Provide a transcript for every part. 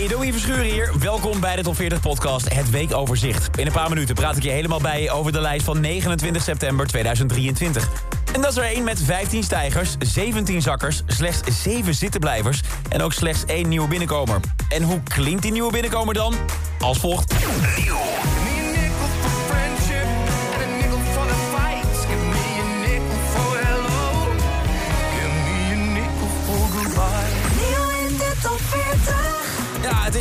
Hey, Louis Verschuren hier. Welkom bij de Top 40 podcast, het weekoverzicht. In een paar minuten praat ik je helemaal bij over de lijst van 29 september 2023. En dat is er één met 15 stijgers, 17 zakkers, slechts 7 zittenblijvers en ook slechts één nieuwe binnenkomer. En hoe klinkt die nieuwe binnenkomer dan? Als volgt.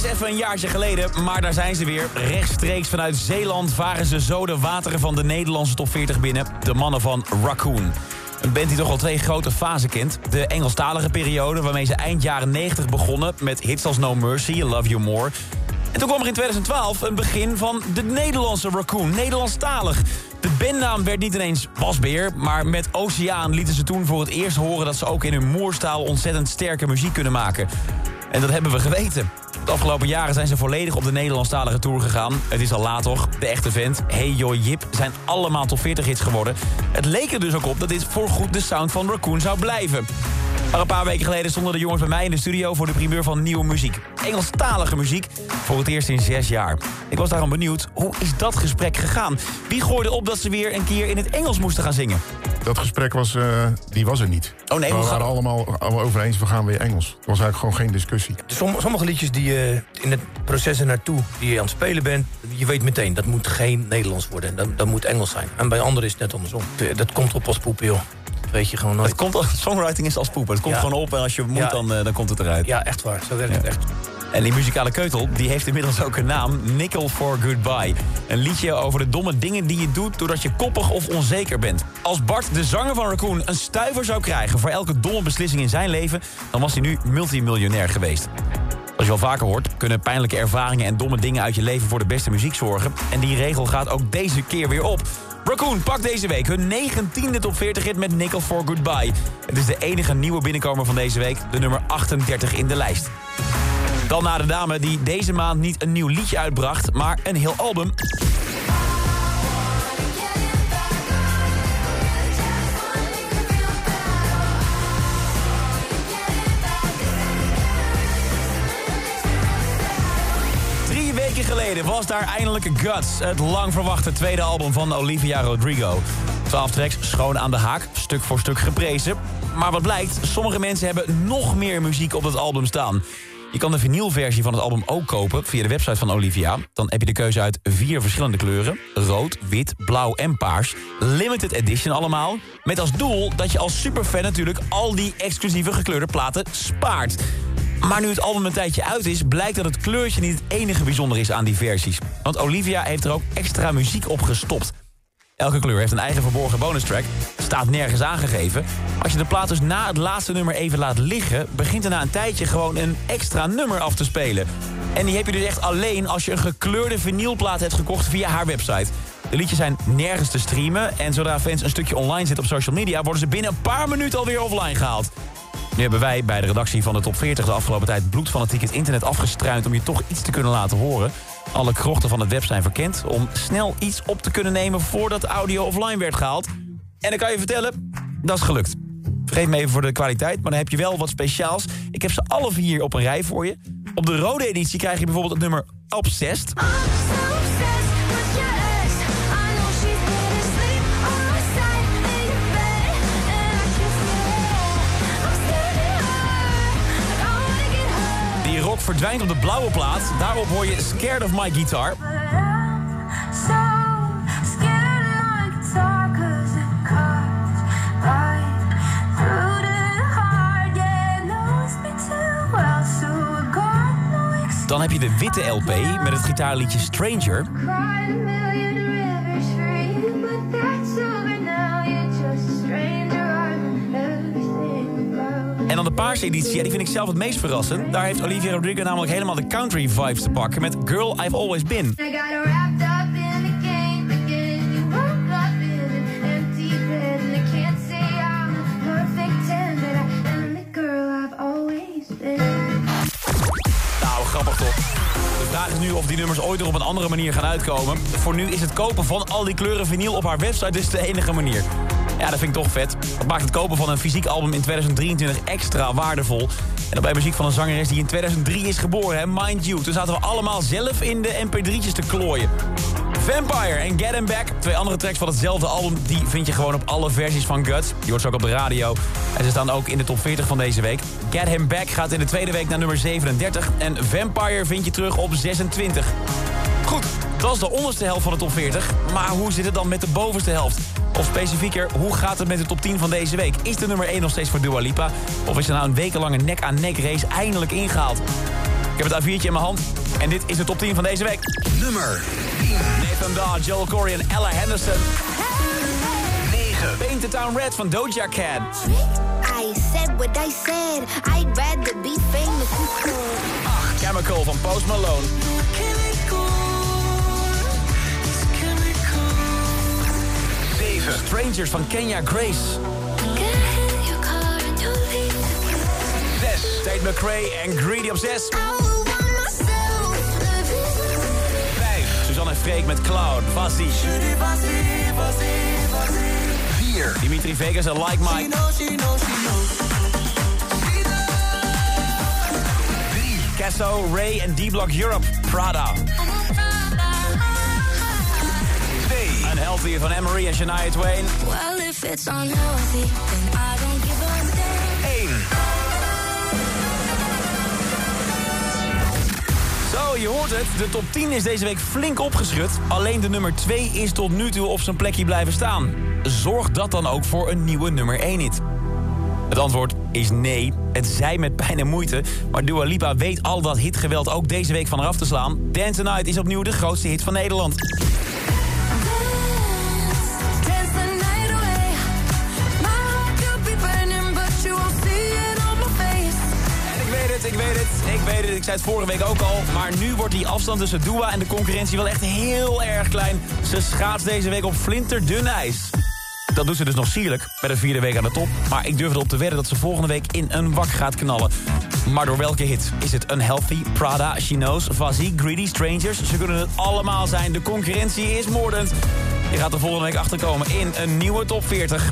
Is even een jaartje geleden, maar daar zijn ze weer. Rechtstreeks vanuit Zeeland varen ze zo de wateren van de Nederlandse top 40 binnen. De mannen van Raccoon. Een band die toch al twee grote fasen kent. De Engelstalige periode, waarmee ze eind jaren 90 begonnen... met hits als No Mercy, Love You More... En toen kwam er in 2012 een begin van de Nederlandse Raccoon, Nederlandstalig. De bandnaam werd niet ineens Wasbeer, maar met Oceaan lieten ze toen voor het eerst horen... dat ze ook in hun moerstaal ontzettend sterke muziek kunnen maken. En dat hebben we geweten. De afgelopen jaren zijn ze volledig op de Nederlandstalige tour gegaan. Het is al laat toch, de echte vent, Hey Yo Jip, zijn allemaal top 40 hits geworden. Het leek er dus ook op dat dit voorgoed de sound van Raccoon zou blijven. Maar een paar weken geleden stonden de jongens bij mij in de studio... voor de primeur van nieuwe muziek. Engelstalige muziek, voor het eerst in zes jaar. Ik was daarom benieuwd, hoe is dat gesprek gegaan? Wie gooide op dat ze weer een keer in het Engels moesten gaan zingen? Dat gesprek was, eh, die was er niet. Oh nee, we waren gaat- allemaal over eens, we gaan weer Engels. Er was eigenlijk gewoon geen discussie. Som- sommige liedjes die je in het proces ernaartoe, die je aan het spelen bent... je weet meteen, dat moet geen Nederlands worden. Dat, dat moet Engels zijn. En bij anderen is het net andersom. Dat komt op als poep, joh. Weet je gewoon nooit. Het komt, songwriting is als poepen. Het komt Ja. gewoon op en als je moet, Ja. dan, eh, dan komt het eruit. Ja, echt waar. Zo werkt het echt. En die muzikale keutel die heeft inmiddels ook een naam. Nickel for Goodbye. Een liedje over de domme dingen die je doet... doordat je koppig of onzeker bent. Als Bart, de zanger van Raccoon, een stuiver zou krijgen... voor elke domme beslissing in zijn leven... dan was hij nu multimiljonair geweest. Als je al vaker hoort, kunnen pijnlijke ervaringen en domme dingen uit je leven voor de beste muziek zorgen. En die regel gaat ook deze keer weer op. Raccoon pakt deze week hun 19e top 40 hit met Nickel for Goodbye. Het is de enige nieuwe binnenkomer van deze week, de nummer 38 in de lijst. Dan naar de dame die deze maand niet een nieuw liedje uitbracht, maar een heel album. Geleden was daar eindelijk Guts, het lang verwachte tweede album van Olivia Rodrigo. Twaalf tracks schoon aan de haak, stuk voor stuk geprezen. Maar wat blijkt, sommige mensen hebben nog meer muziek op dat album staan. Je kan de vinylversie van het album ook kopen via de website van Olivia. Dan heb je de keuze uit vier verschillende kleuren. Rood, wit, blauw en paars. Limited edition allemaal. Met als doel dat je als superfan natuurlijk al die exclusieve gekleurde platen spaart. Maar nu het album een tijdje uit is, blijkt dat het kleurtje niet het enige bijzonder is aan die versies. Want Olivia heeft er ook extra muziek op gestopt. Elke kleur heeft een eigen verborgen bonus track. Staat nergens aangegeven. Als je de plaat dus na het laatste nummer even laat liggen... begint er na een tijdje gewoon een extra nummer af te spelen. En die heb je dus echt alleen als je een gekleurde vinylplaat hebt gekocht via haar website. De liedjes zijn nergens te streamen. En zodra fans een stukje online zetten op social media... worden ze binnen een paar minuten alweer offline gehaald. Nu hebben wij bij de redactie van de Top 40 de afgelopen tijd bloedfanatiek het internet afgestruind om je toch iets te kunnen laten horen. Alle krochten van het web zijn verkend om snel iets op te kunnen nemen voordat audio offline werd gehaald. En dan kan je vertellen, dat is gelukt. Vergeet me even voor de kwaliteit, maar dan heb je wel wat speciaals. Ik heb ze alle vier op een rij voor je. Op de rode editie krijg je bijvoorbeeld het nummer Obsessed. Rock verdwijnt op de blauwe plaat. Daarop hoor je Scared of My Guitar. Dan heb je de witte LP met het gitaarliedje Stranger. paarse editie, die vind ik zelf het meest verrassend. Daar heeft Olivia Rodrigo namelijk helemaal de country vibes te pakken met Girl I've Always Been. Nou, grappig toch? De vraag is nu of die nummers ooit er op een andere manier gaan uitkomen. Voor nu is het kopen van al die kleuren vinyl op haar website dus de enige manier. Ja, dat vind ik toch vet. Dat maakt het kopen van een fysiek album in 2023 extra waardevol. En dan bij muziek van een zangeres die in 2003 is geboren, hè? Mind You. Toen zaten we allemaal zelf in de mp3'tjes te klooien. Vampire en Get Him Back. Twee andere tracks van hetzelfde album. Die vind je gewoon op alle versies van Guts. Die hoort ze ook op de radio. En ze staan ook in de top 40 van deze week. Get Him Back gaat in de tweede week naar nummer 37. En Vampire vind je terug op 26. Goed, dat is de onderste helft van de top 40. Maar hoe zit het dan met de bovenste helft? Of specifieker, hoe gaat het met de top 10 van deze week? Is de nummer 1 nog steeds voor Dua Lipa? Of is er nou een wekenlange nek-aan-nek race eindelijk ingehaald? Ik heb het A4'tje in mijn hand. En dit is de top 10 van deze week. Nummer Nathan Dawe, Joel Corey en Ella Henderson. 9. Paint the Town Red van Doja Cat. I said what I said. I'd rather be famous and cool. 8. Chemical van Post Malone. Strangers van Kenya Grace. 6. Tate McRae en Greedy op 6. I will want myself. 5. Suzanne en Freek met Cloud. Fuzzy. 4. Dimitri Vegas en Like Mike. 3. Casso, Ray en D-Block Europe. Prada. 2. Unhealthy van Emery en Shania Twain. Well, if it's unhealthy, then I don't give a damn. 1. Zo, je hoort het. De top 10 is deze week flink opgeschud. Alleen de nummer 2 is tot nu toe op zijn plekje blijven staan. Zorg dat dan ook voor een nieuwe nummer 1 hit. Het antwoord is nee. Het zij met pijn en moeite. Maar Dua Lipa weet al dat hitgeweld ook deze week van haar af te slaan. Dance the Night is opnieuw de grootste hit van Nederland. Weet het, ik weet het, ik zei het vorige week ook al. Maar nu wordt die afstand tussen Dua en de concurrentie wel echt heel erg klein. Ze schaats deze week op flinterdun ijs. Dat doet ze dus nog sierlijk, bij de vierde week aan de top. Maar ik durf erop te wedden dat ze volgende week in een wak gaat knallen. Maar door welke hit? Is het Unhealthy, Prada, Knows, Fuzzy, Greedy, Strangers? Ze kunnen het allemaal zijn. De concurrentie is moordend. Je gaat er volgende week achterkomen in een nieuwe top 40.